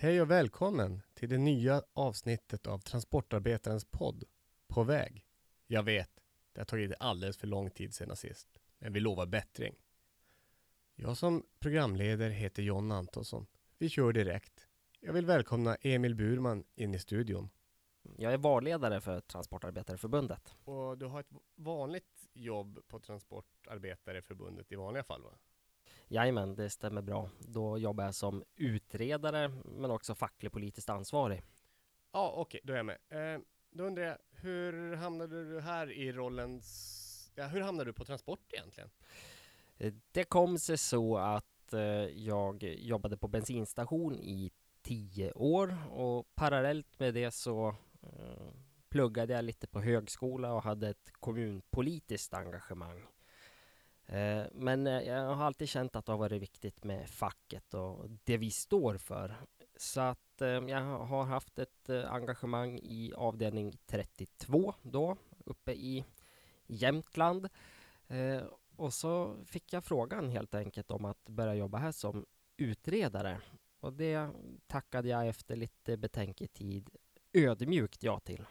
Hej och välkommen till det nya avsnittet av Transportarbetarens podd På väg. Jag vet, det har tagit alldeles för lång tid sedan sist, men vi lovar bättring. Jag som programledare heter John Antonsson. Vi kör direkt. Jag vill välkomna Emil Burman in i studion. Jag är valledare för Transportarbetareförbundet. Och du har ett vanligt jobb på Transportarbetareförbundet i vanliga fall va? Jajamän, det stämmer bra. Då jobbar jag som utredare men också facklig politiskt ansvarig. Ja, okej, okay, då är jag med. Eh, då undrar jag, hur hamnade du här i rollen? Ja, hur hamnade du på Transport egentligen? Eh, det kom sig så att eh, jag jobbade på bensinstation i tio år och parallellt med det så eh, pluggade jag lite på högskola och hade ett kommunpolitiskt engagemang. Eh, men eh, jag har alltid känt att det har varit viktigt med facket och det vi står för. Så att eh, jag har haft ett engagemang i avdelning 32 då, uppe i Jämtland. Och så fick jag frågan helt enkelt om att börja jobba här som utredare. Och det tackade jag efter lite betänketid ödmjukt ja till.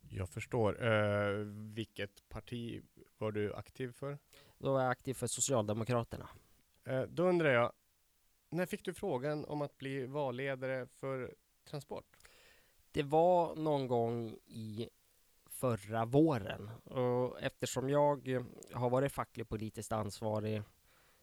Jag förstår. Uh, vilket parti var du aktiv för? Då var jag aktiv för Socialdemokraterna. Eh, då undrar jag, när fick du frågan om att bli valledare för Transport? Det var någon gång i förra våren och eftersom jag har varit facklig politiskt ansvarig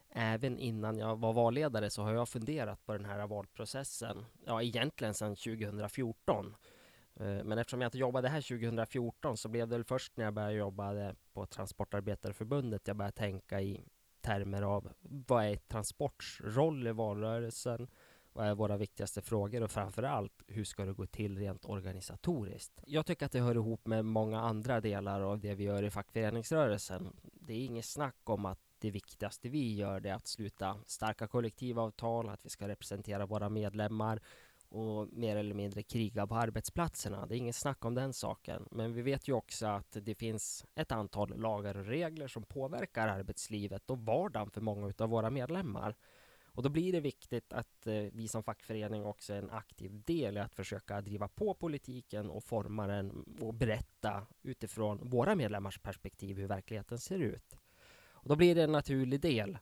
även innan jag var valledare så har jag funderat på den här valprocessen. Ja, egentligen sedan 2014 Eh, Eh, men eftersom jag inte jobbade här 2014 så blev det väl först när jag började jobba på Transportarbetareförbundet jag började tänka i termer av vad är Transports roll i valrörelsen? Vad är våra viktigaste frågor och framför allt hur ska det gå till rent organisatoriskt? Jag tycker att det hör ihop med många andra delar av det vi gör i fackföreningsrörelsen. Det är inget snack om att det viktigaste vi gör är att sluta starka kollektivavtal, att vi ska representera våra medlemmar och mer eller mindre kriga på arbetsplatserna. Det är inget snack om den saken. Men vi vet ju också att det finns ett antal lagar och regler som påverkar arbetslivet och vardagen för många av våra medlemmar. Och då blir det viktigt att eh, vi som fackförening också är en aktiv del i att försöka driva på politiken och forma den och berätta utifrån våra medlemmars perspektiv hur verkligheten ser ut. Och då blir det en naturlig del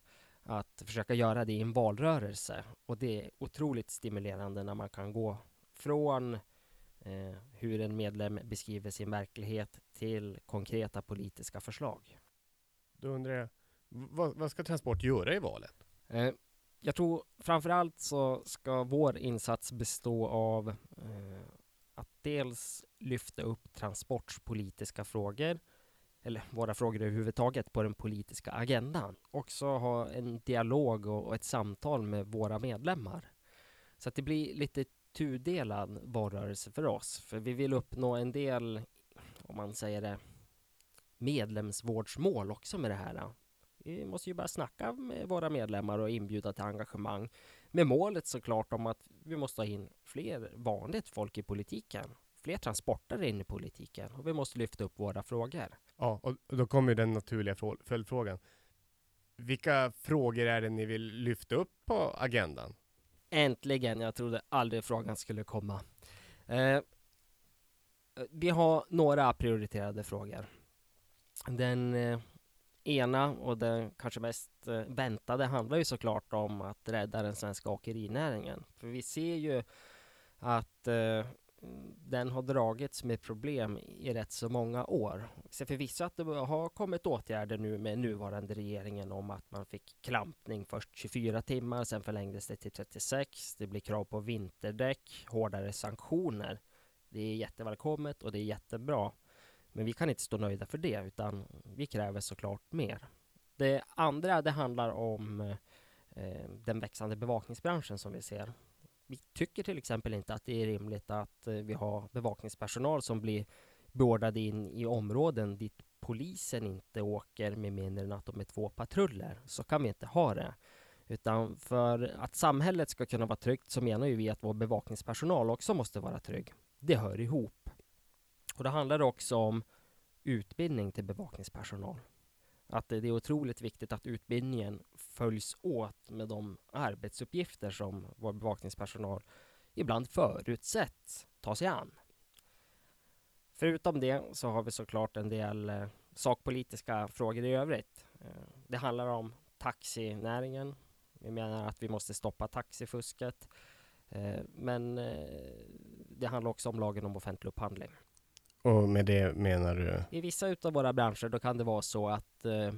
att försöka göra det i en valrörelse. Och det är otroligt stimulerande när man kan gå från eh, hur en medlem beskriver sin verklighet till konkreta politiska förslag. Då undrar jag, vad, vad ska Transport göra i valet? Eh, jag tror framför allt så ska vår insats bestå av eh, att dels lyfta upp Transports politiska frågor eller våra frågor överhuvudtaget på den politiska agendan. Också ha en dialog och ett samtal med våra medlemmar. Så att det blir lite tudelad valrörelse för oss. För vi vill uppnå en del, om man säger det, medlemsvårdsmål också med det här. Vi måste ju bara snacka med våra medlemmar och inbjuda till engagemang. Med målet såklart om att vi måste ha in fler vanligt folk i politiken. Fler transportare in i politiken och vi måste lyfta upp våra frågor. Ja, och då kommer den naturliga följdfrågan. Vilka frågor är det ni vill lyfta upp på agendan? Äntligen! Jag trodde aldrig frågan skulle komma. Eh, vi har några prioriterade frågor. Den eh, ena och den kanske mest eh, väntade handlar ju såklart om att rädda den svenska åkerinäringen. För vi ser ju att eh, den har dragits med problem i rätt så många år. Så förvisso att det har kommit åtgärder nu med nuvarande regeringen om att man fick klampning först 24 timmar, sen förlängdes det till 36. Det blir krav på vinterdäck, hårdare sanktioner. Det är jättevälkommet och det är jättebra. Men vi kan inte stå nöjda för det, utan vi kräver såklart mer. Det andra, det handlar om eh, den växande bevakningsbranschen som vi ser vi tycker till exempel inte att det är rimligt att eh, vi har bevakningspersonal som blir beordrade in i områden dit polisen inte åker med mindre än att de är två patruller. Så kan vi inte ha det. Utan för att samhället ska kunna vara tryggt så menar ju vi att vår bevakningspersonal också måste vara trygg. Det hör ihop. Och det handlar också om utbildning till bevakningspersonal att det är otroligt viktigt att utbildningen följs åt med de arbetsuppgifter som vår bevakningspersonal ibland förutsätts ta sig an. Förutom det så har vi såklart en del eh, sakpolitiska frågor i övrigt. Eh, det handlar om taxinäringen. Vi menar att vi måste stoppa taxifusket. Eh, men eh, det handlar också om lagen om offentlig upphandling. Och med det menar du? I vissa utav våra branscher då kan det vara så att eh,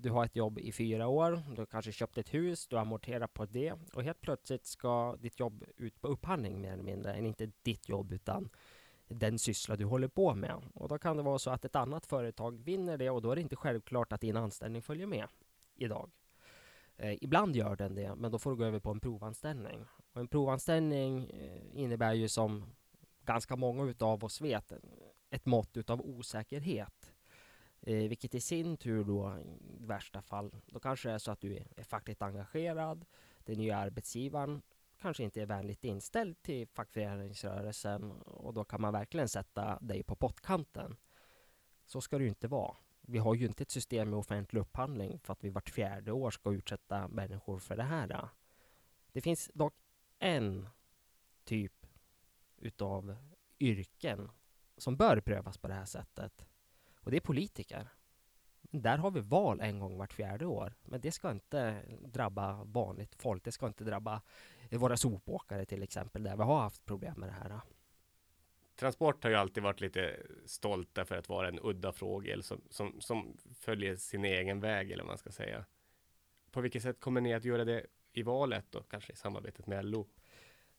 du har ett jobb i fyra år. Du har kanske köpt ett hus, du amorterar på det och helt plötsligt ska ditt jobb ut på upphandling mer eller mindre. Än inte ditt jobb utan den syssla du håller på med. Och då kan det vara så att ett annat företag vinner det och då är det inte självklart att din anställning följer med idag. Eh, ibland gör den det, men då får du gå över på en provanställning. Och en provanställning eh, innebär ju som ganska många utav oss vet ett mått utav osäkerhet. Eh, vilket i sin tur då i värsta fall, då kanske det är så att du är fackligt engagerad. Den nya arbetsgivaren kanske inte är vänligt inställd till fackföreningsrörelsen och då kan man verkligen sätta dig på pottkanten. Så ska det ju inte vara. Vi har ju inte ett system med offentlig upphandling för att vi vart fjärde år ska utsätta människor för det här. Det finns dock en typ utav yrken som bör prövas på det här sättet. Och det är politiker. Där har vi val en gång vart fjärde år. Men det ska inte drabba vanligt folk. Det ska inte drabba våra sopåkare till exempel, där vi har haft problem med det här. Transport har ju alltid varit lite stolta för att vara en udda fågel som, som, som följer sin egen väg, eller vad man ska säga. På vilket sätt kommer ni att göra det i valet och kanske i samarbetet med LO?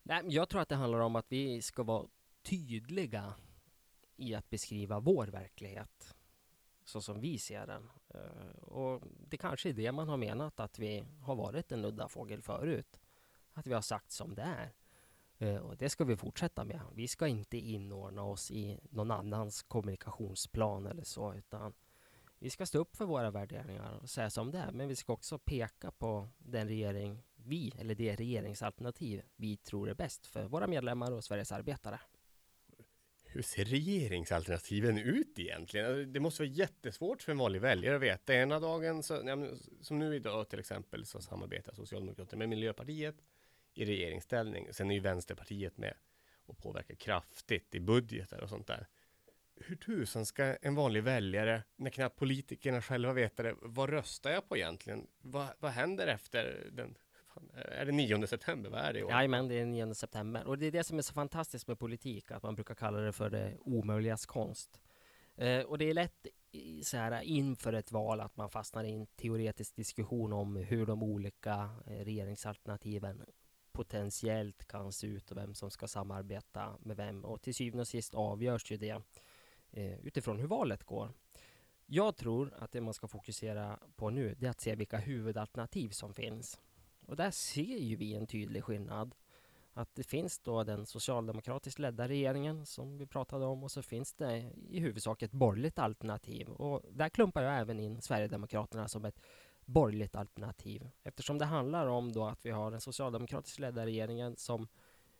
Nej, jag tror att det handlar om att vi ska vara tydliga i att beskriva vår verklighet så som vi ser den. Eh, och det kanske är det man har menat att vi har varit en udda fågel förut. Att vi har sagt som det är. Eh, och det ska vi fortsätta med. Vi ska inte inordna oss i någon annans kommunikationsplan eller så, utan vi ska stå upp för våra värderingar och säga som det är. Men vi ska också peka på den regering vi, eller det regeringsalternativ vi tror är bäst för våra medlemmar och Sveriges arbetare. Hur ser regeringsalternativen ut egentligen? Alltså, det måste vara jättesvårt för en vanlig väljare att veta. Ena dagen, så, som nu idag till exempel, så samarbetar Socialdemokraterna med Miljöpartiet i regeringsställning. Sen är ju Vänsterpartiet med och påverkar kraftigt i budgetar och sånt där. Hur tusan ska en vanlig väljare, när knappt politikerna själva vet det, vad röstar jag på egentligen? Vad, vad händer efter den är det 9 september? Vad är det i år? Jajamän, det är 9 september. Och det är det som är så fantastiskt med politik, att man brukar kalla det för det omöjligas konst. Eh, och det är lätt så här inför ett val att man fastnar i en teoretisk diskussion om hur de olika eh, regeringsalternativen potentiellt kan se ut och vem som ska samarbeta med vem. Och till syvende och sist avgörs ju det eh, utifrån hur valet går. Jag tror att det man ska fokusera på nu, det är att se vilka huvudalternativ som finns. Och där ser ju vi en tydlig skillnad. Att det finns då den socialdemokratiskt ledda regeringen som vi pratade om och så finns det i huvudsak ett borgerligt alternativ. Och där klumpar jag även in Sverigedemokraterna som ett borgerligt alternativ. Eftersom det handlar om då att vi har den socialdemokratiskt ledda regeringen som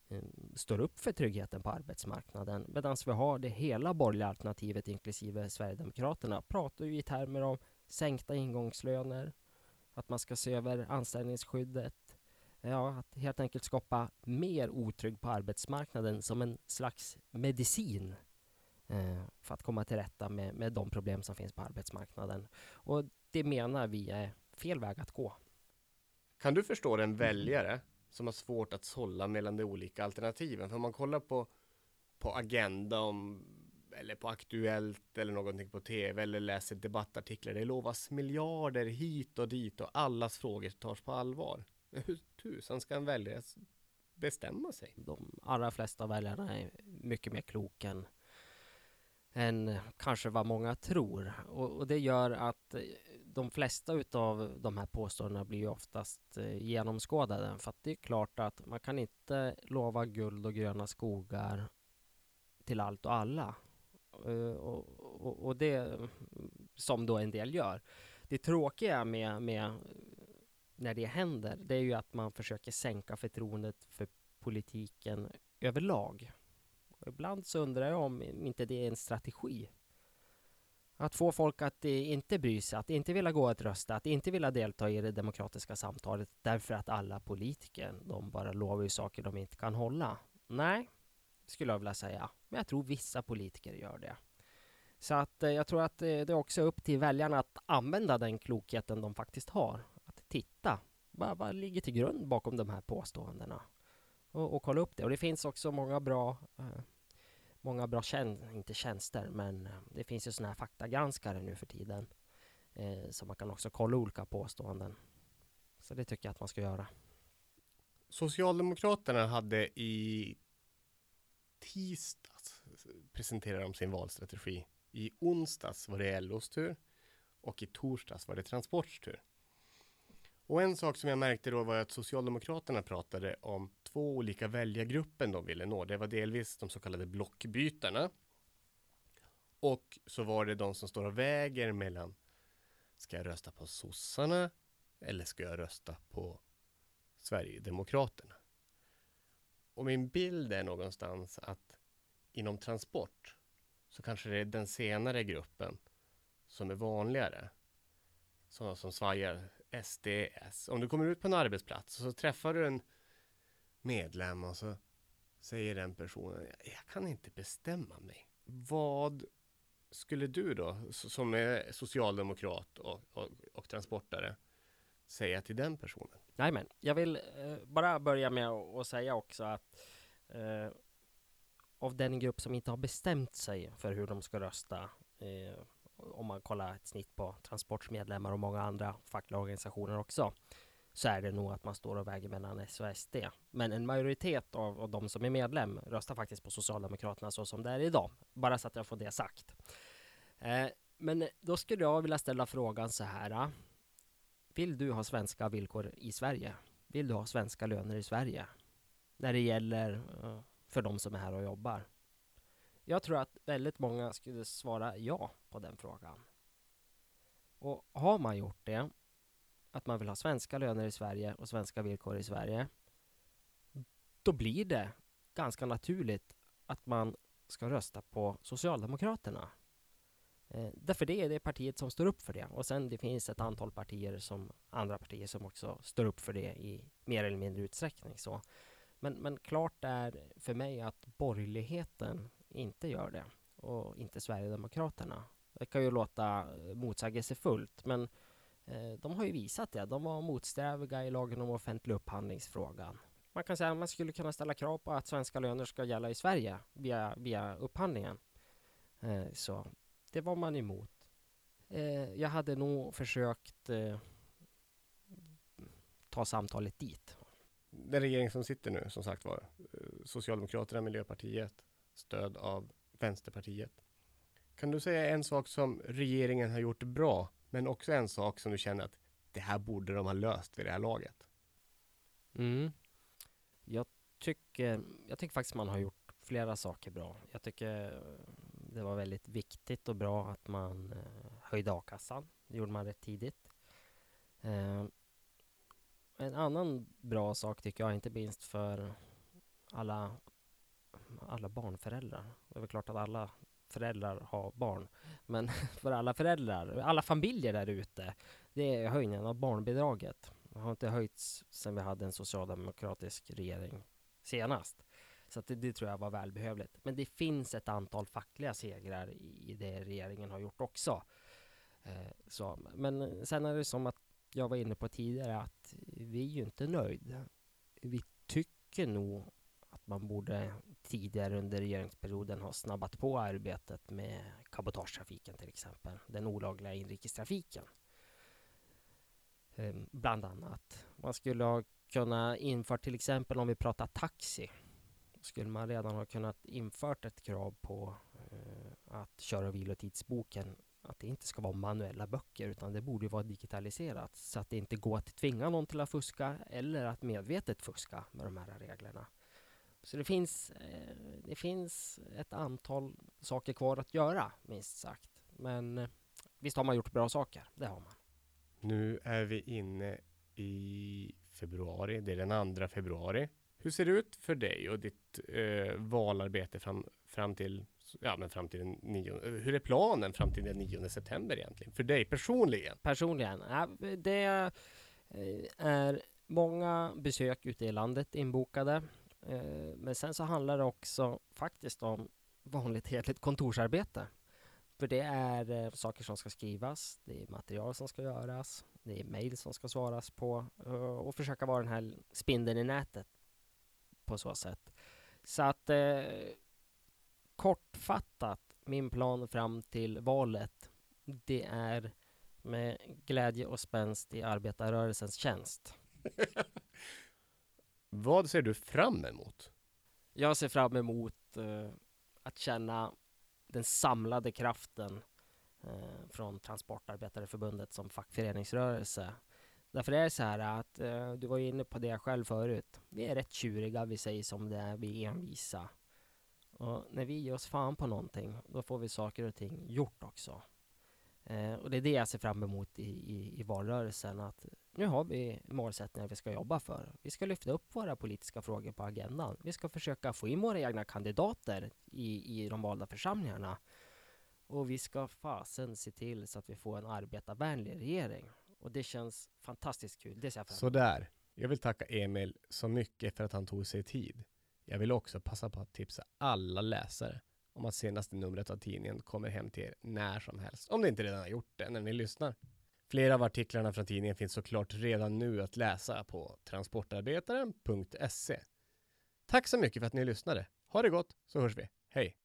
eh, står upp för tryggheten på arbetsmarknaden. Medan vi har det hela borgerliga alternativet inklusive Sverigedemokraterna pratar ju i termer om sänkta ingångslöner, att man ska se över anställningsskyddet, ja, att helt enkelt skapa mer otrygg på arbetsmarknaden som en slags medicin eh, för att komma till rätta med, med de problem som finns på arbetsmarknaden. Och det menar vi är fel väg att gå. Kan du förstå en väljare som har svårt att sålla mellan de olika alternativen? För om man kollar på, på Agenda om, eller på Aktuellt eller någonting på tv eller läser debattartiklar. Det lovas miljarder hit och dit och allas frågor tas på allvar. Men hur tusan ska en väljare bestämma sig? De allra flesta väljarna är mycket mer kloka än, än kanske vad många tror. Och, och det gör att eh, de flesta utav de här påståendena blir ju oftast eh, genomskådade. För att det är klart att man kan inte lova guld och gröna skogar till allt och alla. Eh, och, och, och, det som då en del gör. Det tråkiga med, med när det händer, det är ju att man försöker sänka förtroendet för politiken överlag. Och ibland så undrar jag om inte det är en strategi att få folk att eh, inte bry sig, att inte vilja gå att rösta, att inte vilja delta i det demokratiska samtalet därför att alla politiker, de bara lovar ju saker de inte kan hålla. Nej, skulle jag vilja säga. Men jag tror vissa politiker gör det. Så att eh, jag tror att eh, det är också upp till väljarna att använda den klokheten de faktiskt har. Att titta, vad, vad ligger till grund bakom de här påståendena? Och, och kolla upp det. Och det finns också många bra eh, många bra tjänster, inte tjänster, men eh, det finns ju sådana här faktagranskare nu för tiden. Eh, så man kan också kolla olika påståenden. Så det tycker jag att man ska göra. Socialdemokraterna hade i tisdags presenterade de sin valstrategi. I onsdags var det LOs tur och i torsdags var det Transports tur. Och en sak som jag märkte då var att Socialdemokraterna pratade om två olika väljargrupper de ville nå. Det var delvis de så kallade blockbytarna. Och så var det de som står och väger mellan Ska jag rösta på sossarna eller ska jag rösta på Sverigedemokraterna? Och min bild är någonstans att inom transport så kanske det är den senare gruppen som är vanligare. Sådana som svajar SDS. Om du kommer ut på en arbetsplats och så träffar du en medlem och så säger den personen Jag kan inte bestämma mig. Vad skulle du då, som är socialdemokrat och, och, och transportare, säga till den personen? Nej, men jag vill eh, bara börja med att säga också att eh, av den grupp som inte har bestämt sig för hur de ska rösta eh, om man kollar ett snitt på Transports medlemmar och många andra fackliga organisationer också så är det nog att man står och väger mellan S och SD. Men en majoritet av, av de som är medlem röstar faktiskt på Socialdemokraterna så som det är idag. Bara så att jag får det sagt. Eh, men då skulle jag vilja ställa frågan så här. Vill du ha svenska villkor i Sverige? Vill du ha svenska löner i Sverige? När det gäller eh, för de som är här och jobbar. Jag tror att väldigt många skulle svara ja på den frågan. Och har man gjort det, att man vill ha svenska löner i Sverige och svenska villkor i Sverige, då blir det ganska naturligt att man ska rösta på Socialdemokraterna. Eh, därför det är det partiet som står upp för det. Och sen det finns ett antal partier som andra partier som också står upp för det i mer eller mindre utsträckning. Så. Men, men klart är för mig att borgerligheten inte gör det och inte Sverigedemokraterna. Det kan ju låta eh, motsägelsefullt men eh, de har ju visat det. De var motsträviga i lagen om offentlig upphandlingsfrågan. Man kan säga att man skulle kunna ställa krav på att svenska löner ska gälla i Sverige via, via upphandlingen. Eh, så det var man emot. Eh, jag hade nog försökt eh, ta samtalet dit. Den regering som sitter nu, som sagt var, eh, Socialdemokraterna, Miljöpartiet, stöd av Vänsterpartiet. Kan du säga en sak som regeringen har gjort bra, men också en sak som du känner att det här borde de ha löst vid det här laget? Mm. Jag tycker, jag tycker faktiskt man har gjort flera saker bra. Jag tycker det var väldigt viktigt och bra att man eh, höjde a-kassan. Det gjorde man rätt tidigt. Eh, en annan bra sak tycker jag, inte minst för alla alla barnföräldrar. Det är väl klart att alla föräldrar har barn. Men för alla föräldrar, alla familjer där ute, det är höjningen av barnbidraget. Det har inte höjts sedan vi hade en socialdemokratisk regering senast. Så det, det, tror jag var välbehövligt. Men det finns ett antal fackliga segrar i det regeringen har gjort också. Eh, så, men sen är det som att jag var inne på tidigare att vi är ju inte nöjda. Vi tycker nog att man borde tidigare under regeringsperioden ha snabbat på arbetet med cabotagetrafiken till exempel, den olagliga inrikestrafiken. Ehm, bland annat. Man skulle ha kunnat införa till exempel om vi pratar taxi skulle man redan ha kunnat infört ett krav på eh, att köra och vilotidsboken att det inte ska vara manuella böcker utan det borde vara digitaliserat så att det inte går att tvinga någon till att fuska eller att medvetet fuska med de här reglerna. Så det finns, eh, det finns ett antal saker kvar att göra, minst sagt. Men eh, visst har man gjort bra saker, det har man. Nu är vi inne i februari, det är den 2 februari. Hur ser det ut för dig och ditt eh, valarbete fram, fram till Ja, men fram till den 9, hur är planen fram till den 9 september egentligen? För dig personligen? Personligen? det eh, är många besök ute i landet inbokade. Eh, men sen så handlar det också faktiskt om vanligt hederligt kontorsarbete. För det är eh, saker som ska skrivas, det är material som ska göras, det är mejl som ska svaras på och försöka vara den här spindeln i nätet på så sätt. Så att eh, kortfattat, min plan fram till valet, det är med glädje och spänst i arbetarrörelsens tjänst. Vad ser du fram emot? Jag ser fram emot eh, att känna den samlade kraften eh, från Transportarbetareförbundet som fackföreningsrörelse. Därför är det så här att eh, du var inne på det själv förut. Vi är rätt tjuriga, vi säger som det är, vi är envisa. Och när vi ger oss fan på någonting, då får vi saker och ting gjort också. Eh, och det är det jag ser fram emot i, i, i valrörelsen. Att nu har vi målsättningar vi ska jobba för. Vi ska lyfta upp våra politiska frågor på agendan. Vi ska försöka få in våra egna kandidater i, i de valda församlingarna. Och vi ska fasen se till så att vi får en arbetarvänlig regering. Och det känns fantastiskt kul. Det ser jag fram emot. Sådär. Jag vill tacka Emil så mycket för att han tog sig tid. Jag vill också passa på att tipsa alla läsare om att senaste numret av tidningen kommer hem till er när som helst. Om det inte redan har gjort det när ni lyssnar. Flera av artiklarna från tidningen finns såklart redan nu att läsa på transportarbetaren.se. Tack så mycket för att ni lyssnade. Ha det gott så hörs vi. Hej!